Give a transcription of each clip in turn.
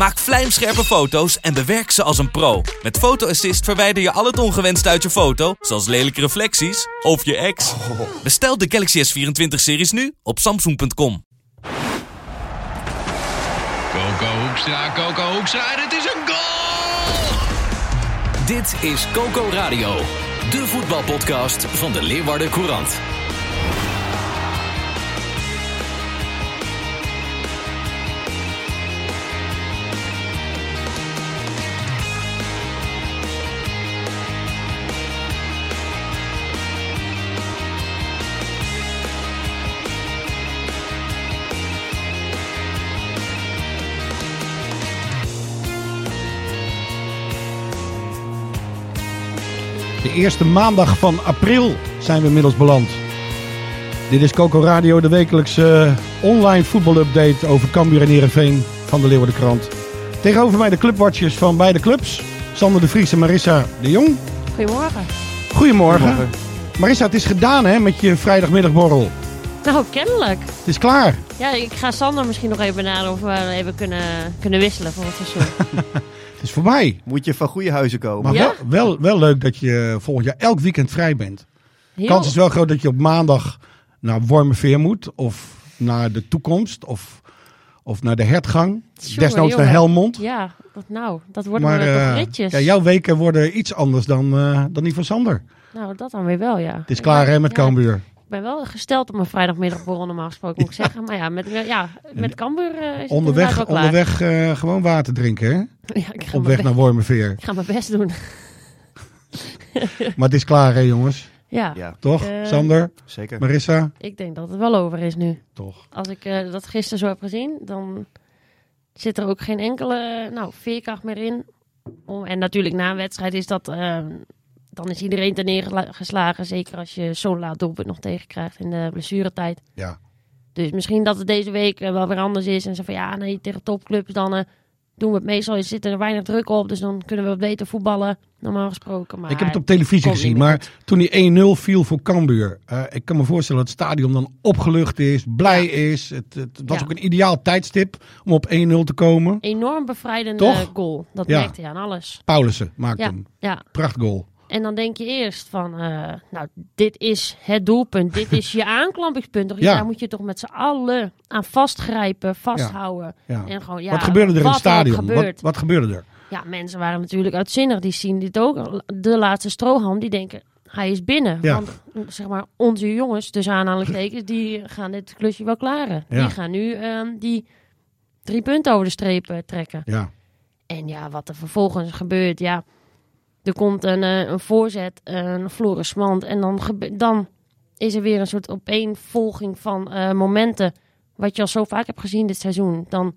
Maak vlijmscherpe foto's en bewerk ze als een pro. Met Photo Assist verwijder je al het ongewenst uit je foto, zoals lelijke reflecties of je ex. Bestel de Galaxy S24-series nu op samsung.com. Coco Hoekstra, Coco Hoekstra en het is een goal! Dit is Coco Radio, de voetbalpodcast van de Leeuwarden Courant. De eerste maandag van april zijn we inmiddels beland. Dit is Coco Radio, de wekelijkse eh, online voetbalupdate over Cambuur en Heerenveen van de Leeuwarden Krant. Tegenover mij de clubwatchers van beide clubs. Sander de Vries en Marissa de Jong. Goedemorgen. Goedemorgen. Marissa, het is gedaan hè, met je vrijdagmiddagborrel. Nou, kennelijk. Het is klaar. Ja, ik ga Sander misschien nog even benaderen of we even kunnen, kunnen wisselen voor het seizoen. Het is voorbij. Moet je van goede huizen komen. Maar Ja? wel, wel, wel leuk dat je volgend jaar elk weekend vrij bent. Heel- kans is wel groot dat je op maandag naar Wormerveer moet. Of naar de toekomst. Of, of naar de hertgang. Desnoods naar. Helmond. Ja, wat nou? Dat worden Maar eh, ritjes? ja, jouw weken worden iets anders dan, eh, dan die van Sander. Nou, dat dan weer wel, ja. Het is klaar hè met Ja, Cambuur. Ik ben wel gesteld op mijn vrijdagmiddagborrel normaal gesproken, moet ik zeggen. Maar ja, met, ja, met Cambuur eh, is het Onderweg, onderweg eh, gewoon water drinken hè. Ja, ik ga Op weg naar Wormerveer. Ik ga mijn best doen. Maar het is klaar hè jongens. Ja, Ja, Toch? Eh, Sander, zeker. Marissa? ik denk dat het wel over is nu. Toch. Als ik eh, dat gisteren zo heb gezien, dan zit er ook geen enkele nou, veerkracht meer in. Om, en natuurlijk na een wedstrijd is dat... dan is iedereen ten neergeslagen. Zeker als je zo'n laat doelpunt nog tegenkrijgt in de blessuretijd. Ja. Dus misschien dat het deze week eh, wel weer anders is. En zo van ja, nee, tegen topclubs dan eh, doen we het meestal. Er zit er weinig druk op, dus dan kunnen we wat beter voetballen. Normaal gesproken. Maar ik heb het op televisie gezien, maar toen die 1-0 viel voor Cambuur. eh, ik kan me voorstellen dat het stadion dan opgelucht is, blij is. Het, het was Ja. ook een ideaal tijdstip om op 1-0 te komen. Enorm bevrijdende Toch? goal. Dat Ja. merkte je aan alles. Paulussen maakte Ja, hem. ja. Prachtgoal. En dan denk je eerst van, eh, nou, dit is het doelpunt. dit is je aanklampingspunt. Toch? Ja. Daar moet je toch met z'n allen aan vastgrijpen, vasthouden. Ja. En gewoon, ja, wat gebeurde er in het stadion? Wat, wat gebeurde er? Ja, mensen waren natuurlijk uitzinnig. Die zien dit ook. De laatste strohalm, die denken, hij is binnen. Ja. Want zeg maar, onze jongens, dus aanhalingstekens, die gaan dit klusje wel klaren. Ja. Die gaan nu ehm, die drie punten over de streep eh, trekken. Ja. En ja, wat er vervolgens gebeurt, ja. Er komt een, eh, een voorzet, een florissement. En dan, dan is er weer een soort opeenvolging van eh, momenten. Wat je al zo vaak hebt gezien dit seizoen. Dan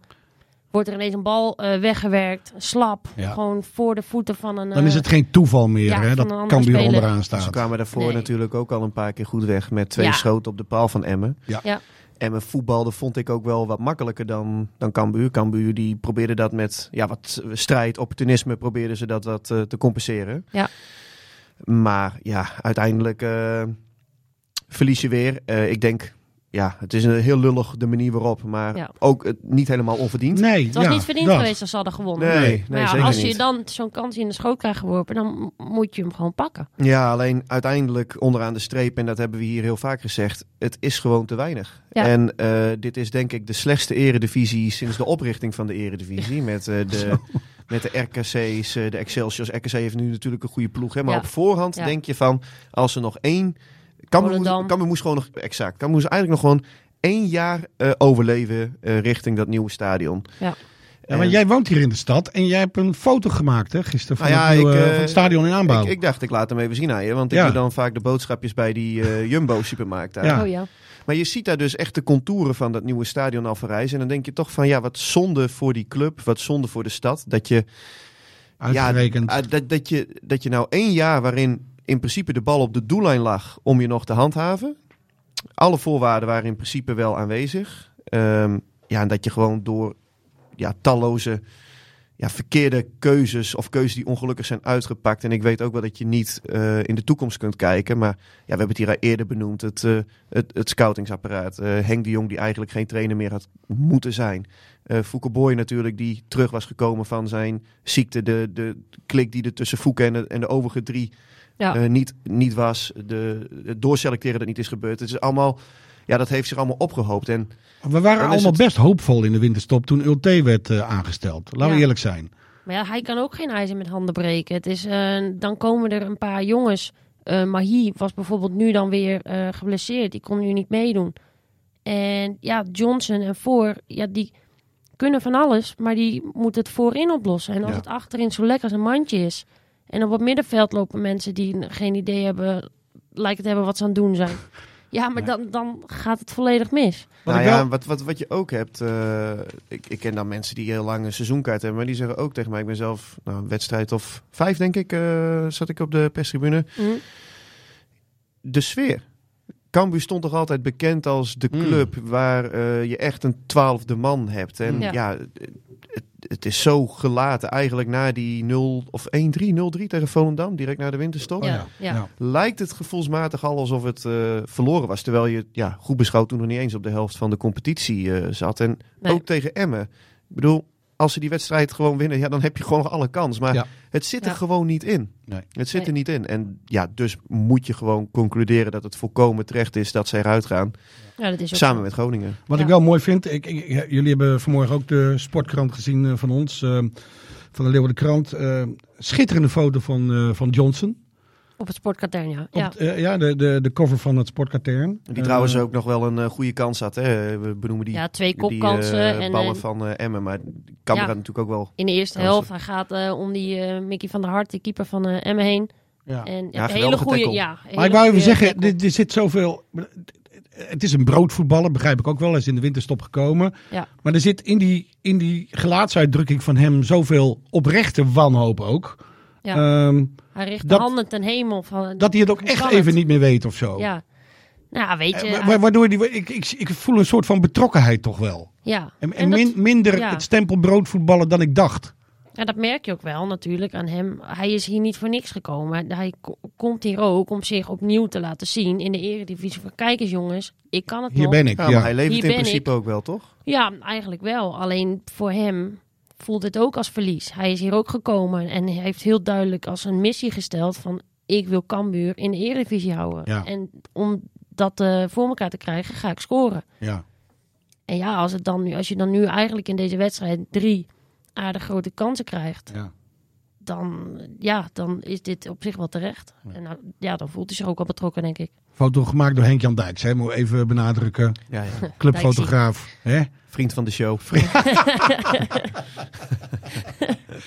wordt er ineens een bal eh, weggewerkt, slap. Ja. Gewoon voor de voeten van een... Dan is het geen toeval meer ja, hè, dat Cambuur speler. onderaan Ze staat. kwamen daarvoor Nee. natuurlijk ook al een paar keer goed weg met twee Ja. schoten op de paal van Emmen. Ja. Ja. Emmen voetbalde vond ik ook wel wat makkelijker dan, dan Cambuur. Cambuur die probeerde dat met ja, wat strijd, opportunisme, probeerden ze dat wat eh, te compenseren. Ja. Maar ja, uiteindelijk eh, verlies je weer. Eh, ik denk, ja, het is een heel lullig de manier waarop, maar Ja. ook eh, niet helemaal onverdiend. Nee, Het was ja, niet verdiend dat. geweest als ze hadden gewonnen. Nee, nee, maar ja, zeker als je niet. dan zo'n kans in de schoot krijgt geworpen, dan moet je hem gewoon pakken. Ja, alleen uiteindelijk onderaan de streep, en dat hebben we hier heel vaak gezegd, het is gewoon te weinig. Ja. En eh, dit is denk ik de slechtste eredivisie sinds de oprichting van de eredivisie. Met, eh, de, met de RKC's, de Excelsiors. RKC heeft nu natuurlijk een goede ploeg. Hè? Maar Ja. op voorhand Ja. denk je van, als er nog één... Cambuur moest, gewoon nog, exact, Cambuur moest eigenlijk nog gewoon één jaar eh, overleven eh, richting dat nieuwe stadion. Ja. Ja, maar En- jij woont hier in de stad en jij hebt een foto gemaakt hè, gisteren van, Nou ja, het, nieuwe- ik, eh, van het stadion in aanbouw. Ik, ik dacht, ik laat hem even zien aan je. Want ik Ja. doe dan vaak de boodschapjes bij die eh, Jumbo-supermarkt daar. Ja. Oh ja. Maar je ziet daar dus echt de contouren van dat nieuwe stadion al verrijzen. En dan denk je toch van, ja, wat zonde voor die club. Wat zonde voor de stad. Dat je, Uitgerekend. ja, ah, dat, dat, je, dat je nou één jaar waarin in principe de bal op de doellijn lag om je nog te handhaven. Alle voorwaarden waren in principe wel aanwezig. Ehm, ja, en dat je gewoon door ja, talloze ja, verkeerde keuzes of keuzes die ongelukkig zijn uitgepakt. En ik weet ook wel dat je niet eh, in de toekomst kunt kijken. Maar ja, we hebben het hier al eerder benoemd. Het, eh, het, het scoutingsapparaat. Eh, Henk de Jong die eigenlijk geen trainer meer had moeten zijn. Fouke Boy natuurlijk die terug was gekomen van zijn ziekte. De, de klik die er tussen Fouke en de, en de overige drie Ja. eh, niet, niet was. De, het doorselecteren dat niet is gebeurd. Het is allemaal... Ja, dat heeft zich allemaal opgehoopt. En We waren allemaal het- best hoopvol in de winterstop toen Ulte werd eh, aangesteld. Laten we eerlijk zijn. Maar ja, hij kan ook geen ijzer met handen breken. Het is, eh, dan komen er een paar jongens. Eh Mahi was bijvoorbeeld nu dan weer eh, geblesseerd. Die kon nu niet meedoen. En ja, Johnson en Voor, ja, die kunnen van alles. Maar die moeten het voorin oplossen. En als Ja. het achterin zo lekker als een mandje is. En op het middenveld lopen mensen die geen idee hebben, lijken te hebben wat ze aan het doen zijn. Ja, maar dan, dan gaat het volledig mis. Wat nou ja, wat, wat, wat je ook hebt, eh, ik, ik ken dan mensen die heel lang een seizoenkaart hebben, maar die zeggen ook tegen mij, ik ben zelf nou, een wedstrijd of vijf denk ik, eh, zat ik op de perstribune. Hm? De sfeer. Cambuur stond toch altijd bekend als de Mm. club waar eh, je echt een twaalfde man hebt. En Ja. ja, het, is zo gelaten eigenlijk na die 0 of 1-3, 0-3 tegen Volendam, direct na de winterstop. Oh ja, ja. Ja. lijkt het gevoelsmatig al alsof het eh, verloren was. Terwijl je ja, goed beschouwd toen nog niet eens op de helft van de competitie eh, zat. En Nee. ook tegen Emmen. Ik bedoel, als ze die wedstrijd gewoon winnen, ja, dan heb je gewoon nog alle kans. Maar Ja. het zit er Ja. gewoon niet in. Nee. Het zit Nee. er niet in. En ja, dus moet je gewoon concluderen dat het volkomen terecht is dat ze eruit gaan. Ja, dat is ook Samen zo. met Groningen. Wat Ja. ik wel mooi vind, ik, ik- jullie hebben vanmorgen ook de sportkrant gezien eh, van ons, eh, van de Leeuwarden Krant. Eh, schitterende foto van, eh, van Johnson. Op het sportkatern, ja. Op ja. het, eh, ja, de, de, de cover van het sportkatern. Die Eh, trouwens ook nog wel een eh, goede kans had. Hè? We benoemen die, Ja, twee die kopkansen. eh, en, ballen eh, van eh, Emmen. Maar Ja. had natuurlijk ook wel... in de eerste Kansen. helft, hij gaat eh, om die eh, Mickey van der Hart, de keeper van eh Emmen heen. Ja. En ja, Ja, een hele goede, ja. Maar ik wou even zeggen, er, er zit zoveel. Het is een broodvoetballer, begrijp ik ook wel. Hij is in de winterstop gekomen. Ja. Maar er zit in die, in die gelaatsuitdrukking van hem zoveel oprechte wanhoop ook. Ja. Ehm, hij richt dat- de handen ten hemel. Van, dat hij het ook echt even het? niet meer weet of zo. Ja. Nou, weet je. Eh, wa- wa- waardoor die, ik, ik, ik voel een soort van betrokkenheid toch wel. ja. En, en, En dat- min- minder ja. het stempel broodvoetballen dan ik dacht. Ja, dat merk je ook wel natuurlijk aan hem. Hij is hier niet voor niks gekomen. Hij ko- komt hier ook om zich opnieuw te laten zien in de eredivisie. Van kijk eens jongens, ik kan het Hier nog. ben ik. Ja, Ja, hij levert Hier in principe ook wel, toch? Ja, eigenlijk wel. Alleen voor hem voelt het ook als verlies. Hij is hier ook gekomen en heeft heel duidelijk als een missie gesteld van ik wil Cambuur in de Eredivisie houden. Ja. En om dat eh, voor elkaar te krijgen, ga ik scoren. ja. En ja, als, het dan nu, als je dan nu eigenlijk in deze wedstrijd drie aardig grote kansen krijgt, ja. dan, ja, dan is dit op zich wel terecht. En nou, ja, dan voelt hij zich ook al betrokken, denk ik. Foto gemaakt door Henk-Jan Dijks, hè? moet ik even benadrukken. Ja, ja. Clubfotograaf. Hè? Vriend van de show.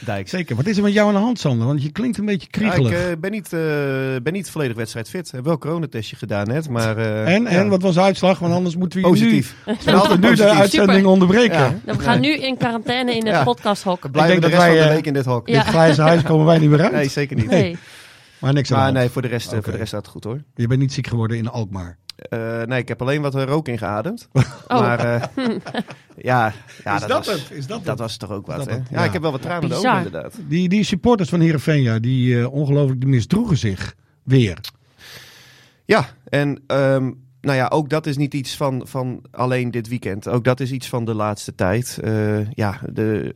Dijk. Zeker. Wat is er met jou aan de hand, Sander? Want je klinkt een beetje Ja, ik kriegelig. eh, ben, niet, eh, ben niet volledig wedstrijdfit. Ik heb wel een coronatestje gedaan net, maar... eh, en, ja, en wat was de uitslag? Want anders moeten we je Positief. nu, ben altijd nu de uitzending Super. onderbreken. Ja. Nou, we gaan nu in quarantaine in het Ja. podcasthok. Blijven Ik we denk de dat rest wij, van de week in dit hok. Ja. Dit grijze huis komen wij niet meer uit. Nee, zeker niet. Nee. Maar niks aan Maar nee, voor de rest, eh, voor de rest staat het goed hoor. Je bent niet ziek geworden in Alkmaar. Eh, nee, ik heb alleen wat eh, rook ingeademd. Oh. Maar eh, ja, ja dat, was, Is dat dat was toch ook wat, dat hè? het? Ja, Ja. ik heb wel wat tranen Bizar. ogen inderdaad. Die, die supporters van Heerenveen, ja, die eh, ongelooflijk misdroegen zich weer. Ja, en ehm, nou ja, ook dat is niet iets van, van alleen dit weekend. Ook dat is iets van de laatste tijd. Eh, ja, de,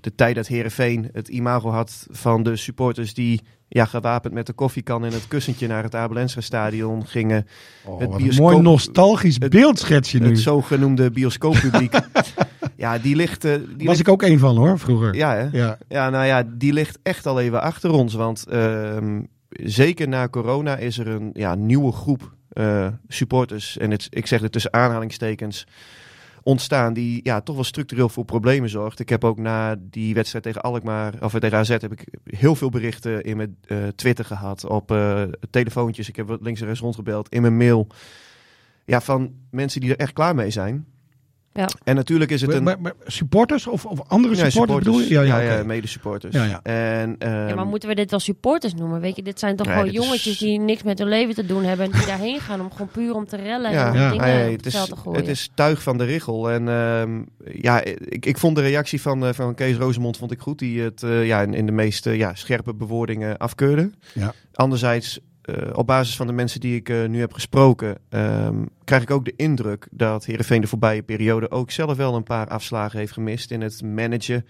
de tijd dat Herenveen het imago had van de supporters die ja, gewapend met de koffiekan en het kussentje naar het Abelensra stadion gingen. Oh, Het bioscoop- mooi nostalgisch het- beeld schets je nu. Het zogenoemde bioscooppubliek. ja, die ligt... eh, die was ligt- ik ook een van hoor, vroeger. Ja, hè? Ja. Ja, nou ja, die ligt echt al even achter ons. Want ehm, zeker na corona is er een ja, nieuwe groep eh, supporters, en het, ik zeg het tussen aanhalingstekens, ontstaan die ja, toch wel structureel voor problemen zorgt. Ik heb ook na die wedstrijd tegen Alkmaar, of tegen AZ, heb ik heel veel berichten in mijn eh, Twitter gehad, op eh, telefoontjes. Ik heb links en rechts rondgebeld, in mijn mail. Ja, van mensen die er echt klaar mee zijn. Ja. En natuurlijk is het een... Maar- maar supporters of, of andere Ja, supporters, bedoel je? Ja, ja, oké. mede-supporters. Ja, ja. En, Ja, maar ehm, moeten we dit wel supporters noemen? Weet je, dit zijn toch Nee, gewoon is- jongetjes die niks met hun leven te doen hebben en die daarheen gaan om gewoon puur om te rellen Ja, en Ja. dingen het, het is, veld te gooien. het is tuig van de richel. En ehm, ja, ik, ik vond de reactie van, eh, van Kees Rozemond vond ik goed. Die het eh, ja, in, in de meest eh, ja, scherpe bewoordingen afkeurde. Ja. Anderzijds, op basis van de mensen die ik eh, nu heb gesproken, ehm, krijg ik ook de indruk dat Heerenveen de voorbije periode ook zelf wel een paar afslagen heeft gemist in het managen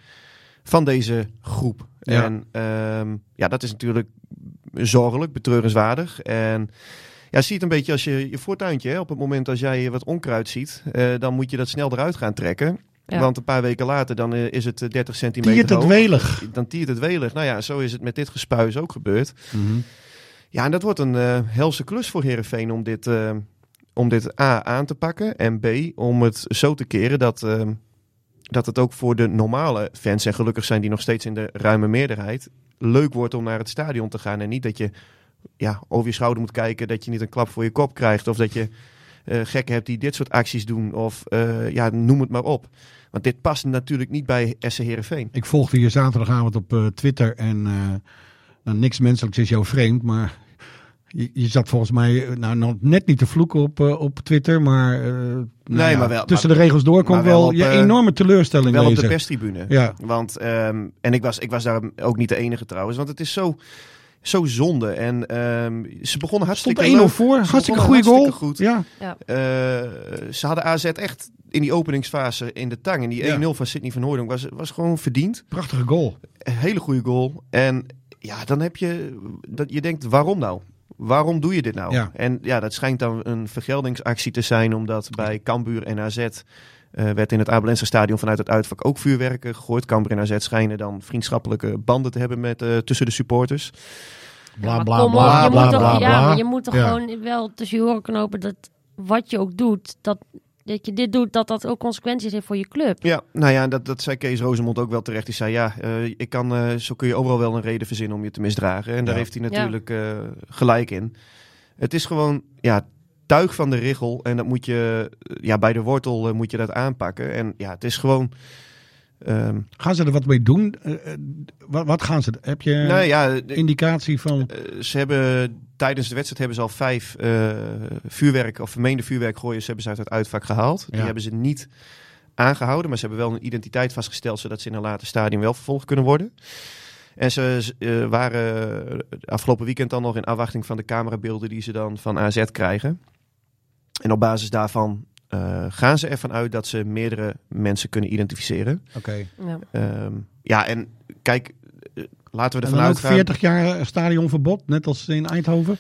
van deze groep. Ja. En ehm, ja, dat is natuurlijk zorgelijk, betreurenswaardig. En ja, zie het een beetje als je je voortuintje. Hè? Op het moment als jij wat onkruid ziet, eh, dan moet je dat snel eruit gaan trekken. Ja. Want een paar weken later dan eh, is het eh, 30 centimeter Tiert het hoog. welig. Dan tiert het welig. Nou ja, zo is het met dit gespuis ook gebeurd. Mhm. Ja, en dat wordt een eh helse klus voor Herenveen om dit, eh, om dit A aan te pakken. En B, om het zo te keren dat, eh, dat het ook voor de normale fans, en gelukkig zijn die nog steeds in de ruime meerderheid, leuk wordt om naar het stadion te gaan. En niet dat je ja, over je schouder moet kijken, dat je niet een klap voor je kop krijgt. Of dat je gekken hebt die dit soort acties doen. Of ja, noem het maar op. Want dit past natuurlijk niet bij SC Heerenveen. Ik volgde je zaterdagavond op Twitter en nou, niks menselijks is jou vreemd, maar je, je zat volgens mij eh, nou, nog net niet te vloeken op, eh, op Twitter, maar, eh, nou Nee, ja, maar wel- tussen maar- de regels door kwam wel wel op, je enorme teleurstelling Wel op de perstribune. Ja, Want, ehm, en ik was, ik was daar ook niet de enige trouwens, want het is zo, zo zonde. En ehm, ze begonnen stond hartstikke 1-0 leuk. voor, Ze hartstikke goede goal. goed. Ja, Eh, ze hadden AZ echt in die openingsfase in de tang. En die Ja. 1-0 van Sidney van Hooydonk was, was gewoon verdiend. prachtige goal. Een hele goede goal. En ja, dan heb je, dat je denkt, waarom nou? Waarom doe je dit nou? Ja. En ja, dat schijnt dan een vergeldingsactie te zijn, omdat bij Cambuur en AZ eh, werd in het Abelense stadion vanuit het uitvak ook vuurwerk eh, gegooid. Cambuur en AZ schijnen dan vriendschappelijke banden te hebben met, eh, tussen de supporters. Bla bla op, bla je bla moet toch, bla Ja, bla. maar je moet toch Ja. gewoon wel tussen je oren knopen dat wat je ook doet, dat, dat je dit doet, dat dat ook consequenties heeft voor je club. Ja, nou ja, dat, dat zei Kees Rozemond ook wel terecht. Die zei, ja, eh, ik kan, eh, zo kun je overal wel een reden verzinnen om je te misdragen. En daar Ja. heeft hij natuurlijk eh, gelijk in. Het is gewoon, ja, tuig van de richel. En dat moet je, ja, bij de wortel moet je dat aanpakken. En ja, het is gewoon... ehm, Gaan ze er wat mee doen? Wat, wat gaan ze? Heb je nou ja, de- indicatie van? ze hebben tijdens de wedstrijd hebben ze al vijf eh, vuurwerk of vermeende vuurwerkgooiers hebben ze uit het uitvak gehaald. Die Ja. hebben ze niet aangehouden, maar ze hebben wel een identiteit vastgesteld zodat ze in een later stadium wel vervolgd kunnen worden. En ze eh, waren afgelopen weekend dan nog in afwachting van de camerabeelden die ze dan van AZ krijgen. En op basis daarvan eh, gaan ze ervan uit dat ze meerdere mensen kunnen identificeren. Oké. Ja. Ehm, ja, en kijk, laten we ervan uitgaan. 40 jaar stadionverbod, net als in Eindhoven.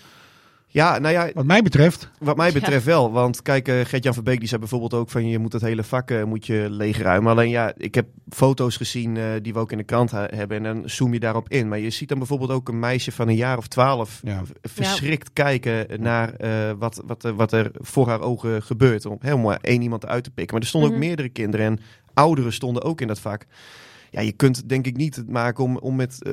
Ja, nou ja, Wat mij betreft. Wat mij betreft wel, want kijk, eh Gert-Jan Verbeek die zei bijvoorbeeld ook van je moet het hele vak eh, moet je leegruimen. Alleen ja, ik heb foto's gezien eh, die we ook in de krant ha- hebben en dan zoom je daarop in. Maar je ziet dan bijvoorbeeld ook een meisje van een jaar of twaalf Ja. v- verschrikt kijken naar eh, wat, wat, er- wat er voor haar ogen gebeurt. Om helemaal één iemand uit te pikken. Maar er stonden Mhm. ook meerdere kinderen en ouderen stonden ook in dat vak. Ja, je kunt denk ik niet het maken om, om met, eh,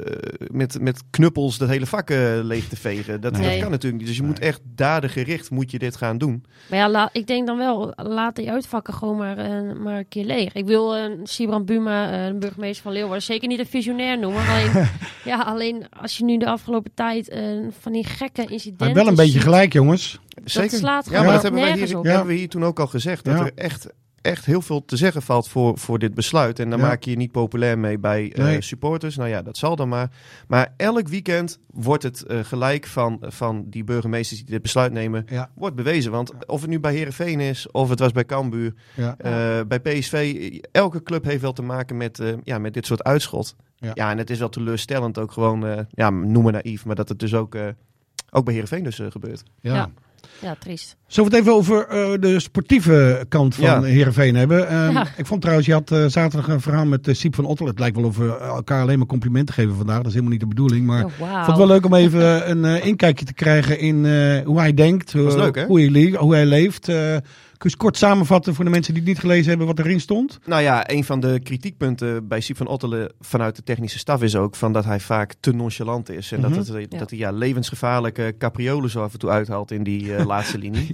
met, met knuppels dat hele vak eh, leeg te vegen. Dat, Nee. dat kan natuurlijk niet. Dus je moet echt dadengericht moet je dit gaan doen. Maar ja, la- ik denk dan wel, laat die uitvakken gewoon maar, eh, maar een keer leeg. Ik wil Sibrand Buma, eh, de burgemeester van Leeuwarden, zeker niet een visionair noemen. Alleen, ja, alleen als je nu de afgelopen tijd eh, van die gekke incidenten heeft wel een beetje ziet, gelijk, jongens. Zeker. slaat ja, gewoon maar dat hebben, wij hier, op. hebben we hier toen ook al gezegd. Dat Ja. er echt, echt heel veel te zeggen valt voor, voor dit besluit. En dan Ja. maak je je niet populair mee bij eh, supporters. Nou ja, dat zal dan maar. Maar elk weekend wordt het eh, gelijk van, van die burgemeesters die dit besluit nemen, Ja, wordt bewezen. Want of het nu bij Herenveen is, of het was bij Cambuur, ja. eh, bij PSV, elke club heeft wel te maken met, eh, ja, met dit soort uitschot. Ja. Ja. en het is wel teleurstellend ook gewoon, eh, ja, noem maar naïef, maar dat het dus ook, eh, ook bij Herenveen dus gebeurt. ja. Ja. Triest. Zullen we het even over eh, de sportieve kant van Ja. Heerenveen hebben? Eh, Ja. Ik vond trouwens, je had eh, zaterdag een verhaal met uh, Siep van Ottel. Het lijkt wel of we elkaar alleen maar complimenten geven vandaag. Dat is helemaal niet de bedoeling. Maar Oh, ik wauw. vond het wel leuk om even een eh, inkijkje te krijgen in eh, hoe hij denkt. was eh, leuk, hè? Hoe, hij hoe hij leeft. Kun je eens kort samenvatten voor de mensen die het niet gelezen hebben wat erin stond? Nou ja, een van de kritiekpunten bij Siep van Ottelen vanuit de technische staf is ook van dat hij vaak te nonchalant is. En Mhm. dat, het, dat hij ja, levensgevaarlijke capriolen zo af en toe uithaalt in die eh, laatste linie.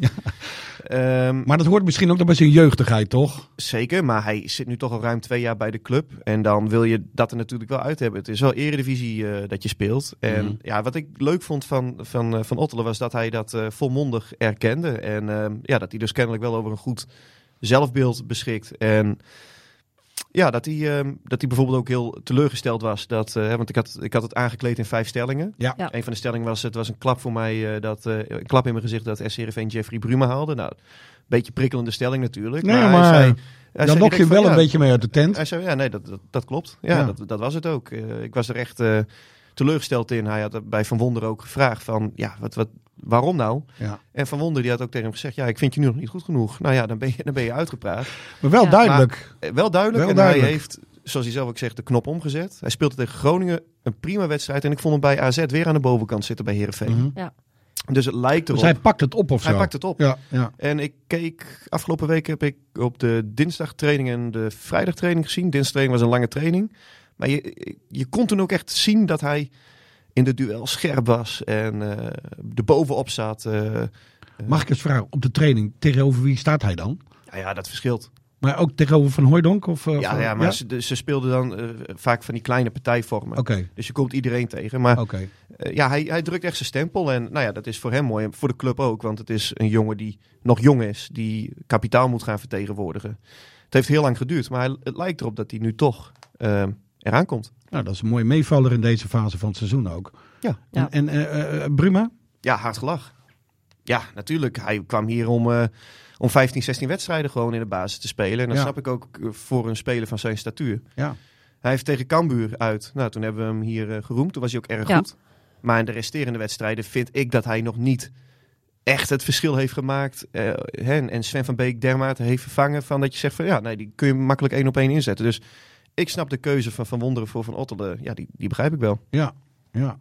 Ehm, Maar dat hoort misschien ook nog bij zijn jeugdigheid, toch? Zeker, maar hij zit nu toch al ruim twee jaar bij de club. En dan wil je dat er natuurlijk wel uit hebben. Het is wel eredivisie eh dat je speelt. En Mhm. ja, wat ik leuk vond van, van, eh, van Ottelen was dat hij dat eh, volmondig erkende. En ehm, ja, dat hij dus kennelijk wel over een goed zelfbeeld beschikt. En ja, dat hij, ehm, dat hij bijvoorbeeld ook heel teleurgesteld was. Dat, eh, want ik had, ik had het aangekleed in vijf stellingen. Ja. Ja. Een van de stellingen was, het was een klap voor mij, eh, dat, eh, een klap in mijn gezicht dat SCRV Jeffrey Bruma haalde. Nou, beetje prikkelende stelling natuurlijk. Nee, hij maar zei- hij Dan zei lok je wel een ja, beetje mee uit de tent. hij zei, ja, nee, dat, dat, dat klopt. Ja, Ja. Dat, dat was het ook. Eh, ik was er echt eh, teleurgesteld in. Hij had bij Van Wonder ook gevraagd van, ja, wat, wat, waarom nou? Ja. En Van Wonder die had ook tegen hem gezegd, ja, ik vind je nu nog niet goed genoeg. Nou ja, dan ben je, dan ben je uitgepraat. Maar wel Ja. duidelijk. Eh, wel duidelijk. Wel en duidelijk. hij heeft, zoals hij zelf ook zegt, de knop omgezet. Hij speelde tegen Groningen een prima wedstrijd. En ik vond hem bij AZ weer aan de bovenkant zitten bij Heerenveen. Mhm. Dus het lijkt Dus erop. hij pakt het op of zo? hij pakt het op. Ja, ja. En ik keek, afgelopen week heb ik op de dinsdagtraining en de vrijdagtraining gezien. Dinsdagtraining was een lange training. Maar je, je kon toen ook echt zien dat hij in de duel scherp was en eh er bovenop zat. eh. Mag ik eens vragen, op de training, tegenover wie staat hij dan? ja, ja, dat verschilt. Maar ook tegenover Van Hooijdonk? Of, eh, Ja, van- ja maar Ze, ze speelden dan eh, vaak van die kleine partijvormen. Dus je komt iedereen tegen. Maar oké. eh, ja, hij, hij drukt echt zijn stempel. En nou ja, dat is voor hem mooi. En voor de club ook. Want het is een jongen die nog jong is. Die kapitaal moet gaan vertegenwoordigen. Het heeft heel lang geduurd. Maar hij- het lijkt erop dat hij nu toch eh, eraan komt. Nou, dat is een mooie meevaller in deze fase van het seizoen ook. Ja. Ja. En, en eh, eh, Bruma? Ja, hard gelach. Ja, natuurlijk. Hij kwam hier om, eh, om 15, 16 wedstrijden gewoon in de basis te spelen. En dat Ja. snap ik ook voor een speler van zijn statuur. Ja. Hij heeft tegen Cambuur uit. Nou, toen hebben we hem hier geroemd. Toen was hij ook erg Ja. goed. Maar in de resterende wedstrijden vind ik dat hij nog niet echt het verschil heeft gemaakt. eh, hè, en Sven van Beek dermate heeft vervangen van dat je zegt van ja, nee, die kun je makkelijk één op één inzetten. Dus ik snap de keuze van Van Wonderen voor Van Otterde. Ja, die, die begrijp ik wel. Ja, ja.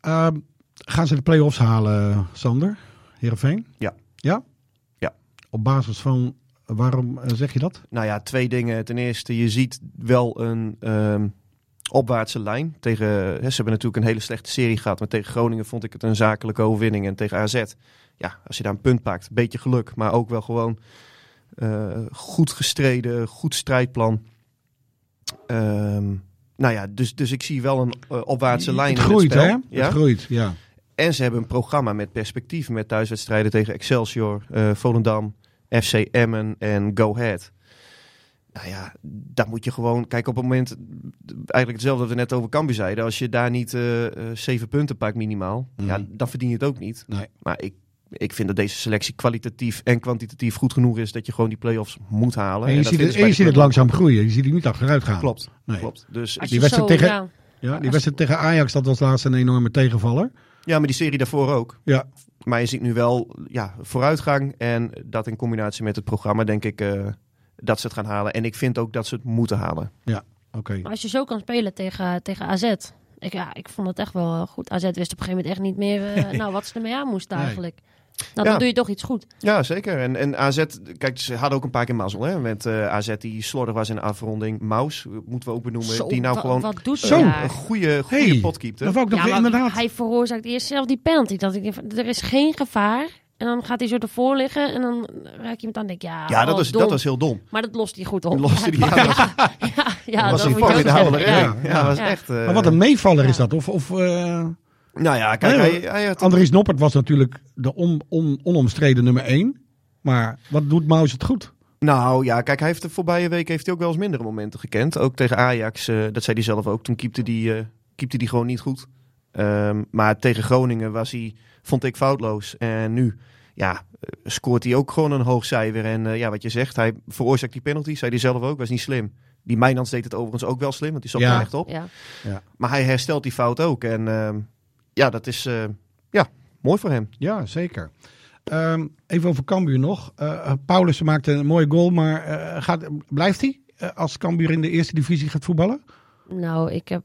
Ehm, gaan ze de play-offs halen, Sander? Heerenveen? Ja. Ja? Ja. Op basis van, waarom eh, zeg je dat? Nou ja, twee dingen. Ten eerste, je ziet wel een ehm, opwaartse lijn. Tegen, hè, ze hebben natuurlijk een hele slechte serie gehad. Maar tegen Groningen vond ik het een zakelijke overwinning. En tegen AZ, ja, als je daar een punt pakt, beetje geluk. Maar ook wel gewoon eh, goed gestreden, goed strijdplan. Ehm, nou ja, dus, dus ik zie wel een eh, opwaartse lijn Het in groeit, het spel. hè? Ja? Het groeit, ja. En ze hebben een programma met perspectief. Met thuiswedstrijden tegen Excelsior, eh, Volendam, FC Emmen en Go Ahead. Nou ja, daar moet je gewoon... Kijk, op het moment... Eigenlijk hetzelfde wat we net over Cambuur zeiden. Als je daar niet eh, zeven punten pakt minimaal... Mhm. Ja, dan verdien je het ook niet. Nee. Maar ik, ik vind dat deze selectie kwalitatief en kwantitatief goed genoeg is... dat je gewoon die play-offs moet halen. En je dat ziet, het, en je ziet het langzaam groeien. Je ziet het niet achteruit gaan. Klopt, Nee. klopt. Dus Die wedstrijd tegen- ja, Ja, die wedstrijd tegen Ajax, dat was laatst een enorme tegenvaller. Ja, maar die serie daarvoor ook. Ja. Maar je ziet nu wel ja, vooruitgang. En dat in combinatie met het programma, denk ik eh, dat ze het gaan halen. En ik vind ook dat ze het moeten halen. Oké. Maar als je zo kan spelen tegen, tegen AZ. Ik, ja, ik vond het echt wel goed. AZ wist op een gegeven moment echt niet meer eh, nou, wat ze ermee aan moesten Nee. Nou, Ja. dan doe je toch iets goed. Ja, zeker. En, en AZ, kijk, ze hadden ook een paar keer mazzel. Hè? Met eh, AZ die slordig was in de afronding. Maus, moeten we ook benoemen. Zo, die nou wa- gewoon Wat doet Zo. een goede, goede Hey, pot keept. Dat wou ik nog Ja, weer maar inderdaad. hij veroorzaakt eerst zelf die penalty. Dat ik denk, er is geen gevaar. En dan gaat hij zo ervoor liggen. En dan raak je hem aan. denk ik, ja, Ja, dat oh, was, dom. dat was heel dom. Maar dat lost hij goed op. Ja, hij- ja, dat ja, ja, ja, dat was een ook zeggen. redding. Ja. Was echt... eh, Maar wat een meevaller is dat. Of, of eh, Nou ja, kijk, Nee, hij, hij had... Andries Noppert was natuurlijk de on, on- onomstreden nummer één. Maar wat doet Maus het goed? Nou ja, kijk, hij heeft de voorbije week heeft hij ook wel eens mindere momenten gekend. Ook tegen Ajax, eh, dat zei hij zelf ook. Toen keepte die, eh keepte die gewoon niet goed. Ehm, maar tegen Groningen was hij, vond ik, foutloos. En nu, ja, eh, scoort hij ook gewoon een hoog cijfer. En eh, ja, wat je zegt, hij veroorzaakt die penalty, zei hij zelf ook, was niet slim. Die Mijnans deed het overigens ook wel slim, want die zat Ja. er echt op. Ja. Maar hij herstelt die fout ook. En ehm, ja, dat is, eh, ja, mooi voor hem. Ja, zeker. Ehm, even over Cambuur nog. Uh, Paulus maakte een mooie goal, maar uh, gaat, blijft hij uh, als Cambuur in de eerste divisie gaat voetballen? Nou, ik heb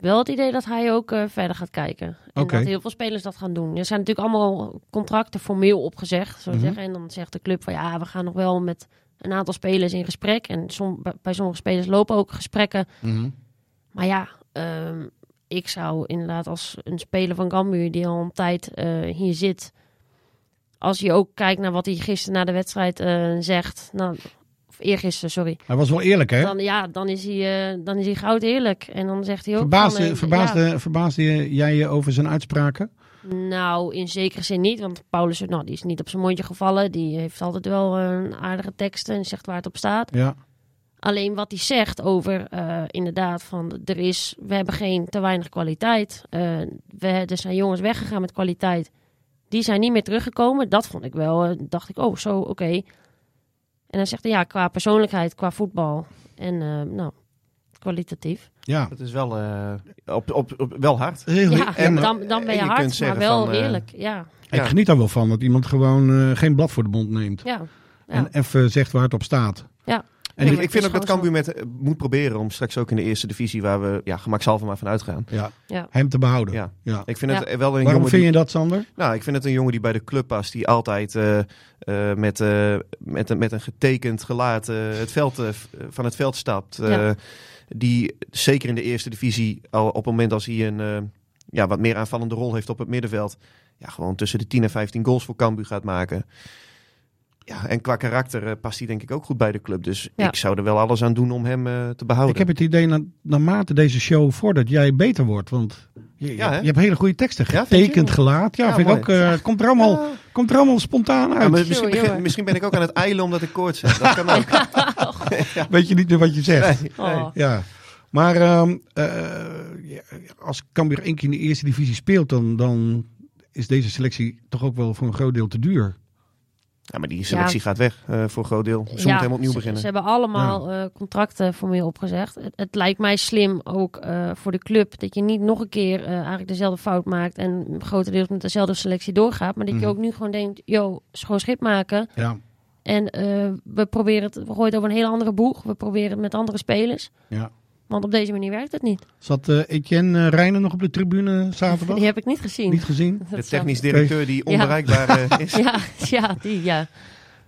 wel het idee dat hij ook verder gaat kijken. En okay. dat heel veel spelers dat gaan doen. Er zijn natuurlijk allemaal contracten formeel opgezegd, zo -hmm. zeggen. En dan zegt de club van ja, we gaan nog wel met een aantal spelers in gesprek. En som, bij sommige spelers lopen ook gesprekken. -hmm. Maar ja, um, ik zou inderdaad als een speler van Cambuur die al een tijd uh, hier zit... Als je ook kijkt naar wat hij gisteren na de wedstrijd uh, zegt... Nou, of eergisteren, sorry. Hij was wel eerlijk, hè? Dan, ja, dan is, hij, uh, dan is hij goud eerlijk. En dan zegt hij ook... Verbaasde, van, verbaasde, ja, verbaasde jij je over zijn uitspraken? Nou, in zekere zin niet. Want Paulus nou, die is niet op zijn mondje gevallen. Die heeft altijd wel een aardige teksten en zegt waar het op staat. Ja. Alleen wat hij zegt over uh, inderdaad van er is, we hebben geen te weinig kwaliteit. Uh, we, er zijn jongens weggegaan met kwaliteit. Die zijn niet meer teruggekomen. Dat vond ik wel, uh, dacht ik, oh zo, oké. Okay. En dan zegt hij ja, qua persoonlijkheid, qua voetbal en nou, kwalitatief. Ja. Dat is wel, op, op, op, wel hard. Heel, ja, en, dan, dan ben je, je hard, maar wel van, eerlijk. Ja. Ik Ja. geniet daar wel van dat iemand gewoon geen blad voor de mond neemt. Ja. ja. En even zegt waar het op staat. ja. En ik, vind ook dat Cambuur met, eh, moet proberen om straks ook in de eerste divisie, waar we ja, gemakshalve maar van uitgaan. Ja. Ja. Hem te behouden. Ja. Ja. Ik vind Ja. het wel een Waarom jongen vind die, je dat, Sander? Nou, ik vind het een jongen die bij de club past, die altijd eh, eh, met, eh, met, een- met een getekend gelaat het veld, van het veld stapt. Eh, Ja. Die zeker in de eerste divisie, al op het moment als hij een eh, ja, wat meer aanvallende rol heeft op het middenveld, ja, gewoon tussen de 10 en 15 goals voor Cambuur gaat maken. Ja, en qua karakter eh, past hij denk ik ook goed bij de club. Dus Ja. ik zou er wel alles aan doen om hem eh, te behouden. Ik heb het idee, na, naarmate deze show voordat jij beter wordt. Want je, Ja, je hebt hele goede teksten. Getekend gelaat. Ja, Ja, vind ik ook. eh, het komt er allemaal, Ja. komt er allemaal spontaan uit. maar misschien, begin- ben ik ook aan het eilen omdat ik koorts heb. Dat kan ook. Weet je niet meer wat je zegt. Nee, nee. Oh. Ja. Maar ehm, eh, ja, als Cambuur één keer in de eerste divisie speelt, dan, dan is deze selectie toch ook wel voor een groot deel te duur. Ja, maar die selectie gaat weg eh, voor een groot deel. Ze moeten helemaal opnieuw ze- beginnen. Ze hebben allemaal eh, contracten formeel opgezegd. Het, het lijkt mij slim ook eh, voor de club dat je niet nog een keer eh, eigenlijk dezelfde fout maakt en grotendeels met dezelfde selectie doorgaat. Maar dat je Mhm. ook nu gewoon denkt, yo, schoon schip maken. Ja, En eh, we proberen het, we gooien het over een hele andere boeg. We proberen het met andere spelers. ja. Want op deze manier werkt het niet. Zat eh, Etienne uh, Rijnen nog op de tribune zaterdag? Die heb ik niet gezien. Niet gezien? Dat De technisch directeur die onbereikbaar eh, is. Ja, ja, die, ja.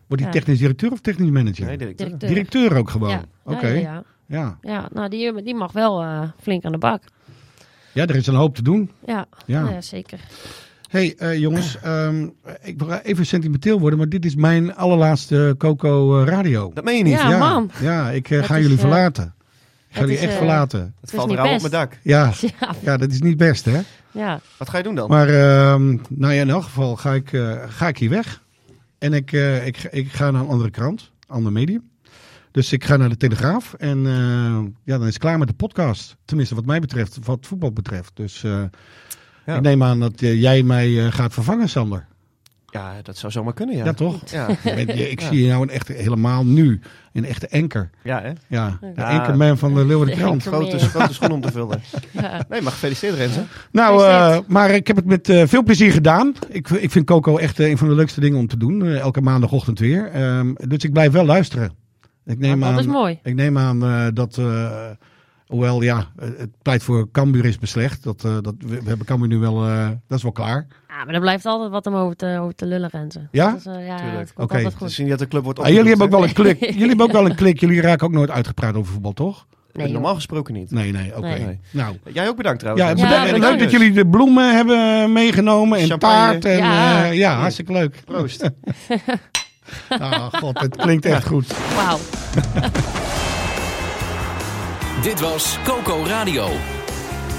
Wordt Ja. technisch directeur of technisch manager? Nee, directeur. Directeur. Directeur ook gewoon. Ja, Oké. ja, Ja, ja, ja. ja. Ja, nou, die, die mag wel eh, flink aan de bak. er is een hoop te doen. Ja, Ja. Ja zeker. hey, eh, jongens. ehm, ik wil even sentimenteel worden, maar dit is mijn allerlaatste Coco eh, radio. Dat meen je niet. Ja, man. Ja, ik eh, ga jullie eh, verlaten. Ik ga is, echt eh, verlaten. Het valt rauw op mijn dak. Ja, Ja, ja, dat is niet best, hè? ja. Wat ga je doen dan? Maar ehm, nou ja, in elk geval ga ik, eh, ga ik hier weg. En ik, eh, ik, ik ga naar een andere krant, ander medium. Dus ik ga naar de Telegraaf. En eh, ja, dan is het klaar met de podcast. Tenminste, wat mij betreft, wat voetbal betreft. Dus eh, Ja. ik neem aan dat jij mij eh, gaat vervangen, Sander. Ja, dat zou zomaar kunnen, ja. Ja, toch? Ja, Je bent- je- ik zie je nou een echte, helemaal nu, een echte anker. ja hè? Ja, de Ja. ankerman van de Leeuwarden De Krant. Grote, grote schoen om te vullen. ja. Nee, maar gefeliciteerd Renze. Nou, eh, maar ik heb het met eh, veel plezier gedaan. Ik, ik vind Coco echt eh, een van de leukste dingen om te doen. eh, elke maandagochtend weer. Ehm, dus ik blijf wel luisteren. Ik neem dat aan, is mooi. Ik neem aan eh, dat, eh, hoewel ja, het pleit voor Cambuur is beslecht. Dat, eh, dat, we, we hebben Cambuur nu wel, eh, dat is wel klaar. Ja, maar er blijft altijd wat om over te, over te lullen, Renze. Ja? Dat is, eh, ja, Tuurlijk. het komt Oké. niet dat de club wordt Ah, jullie hebben ook wel een klik. jullie hebben ook wel een klik. Jullie raken ook nooit uitgepraat over voetbal, toch? Nee. Normaal gesproken niet. Nee, nee, oké. Nee. Nou, Jij ook bedankt trouwens. ja, Ja, bedankt. bedankt. leuk dat jullie de bloemen hebben meegenomen en Champagne. taart. En, Ja. ja. ja, hartstikke leuk. Proost. Ah, god, het klinkt echt goed. Wauw. Dit was Coco Radio.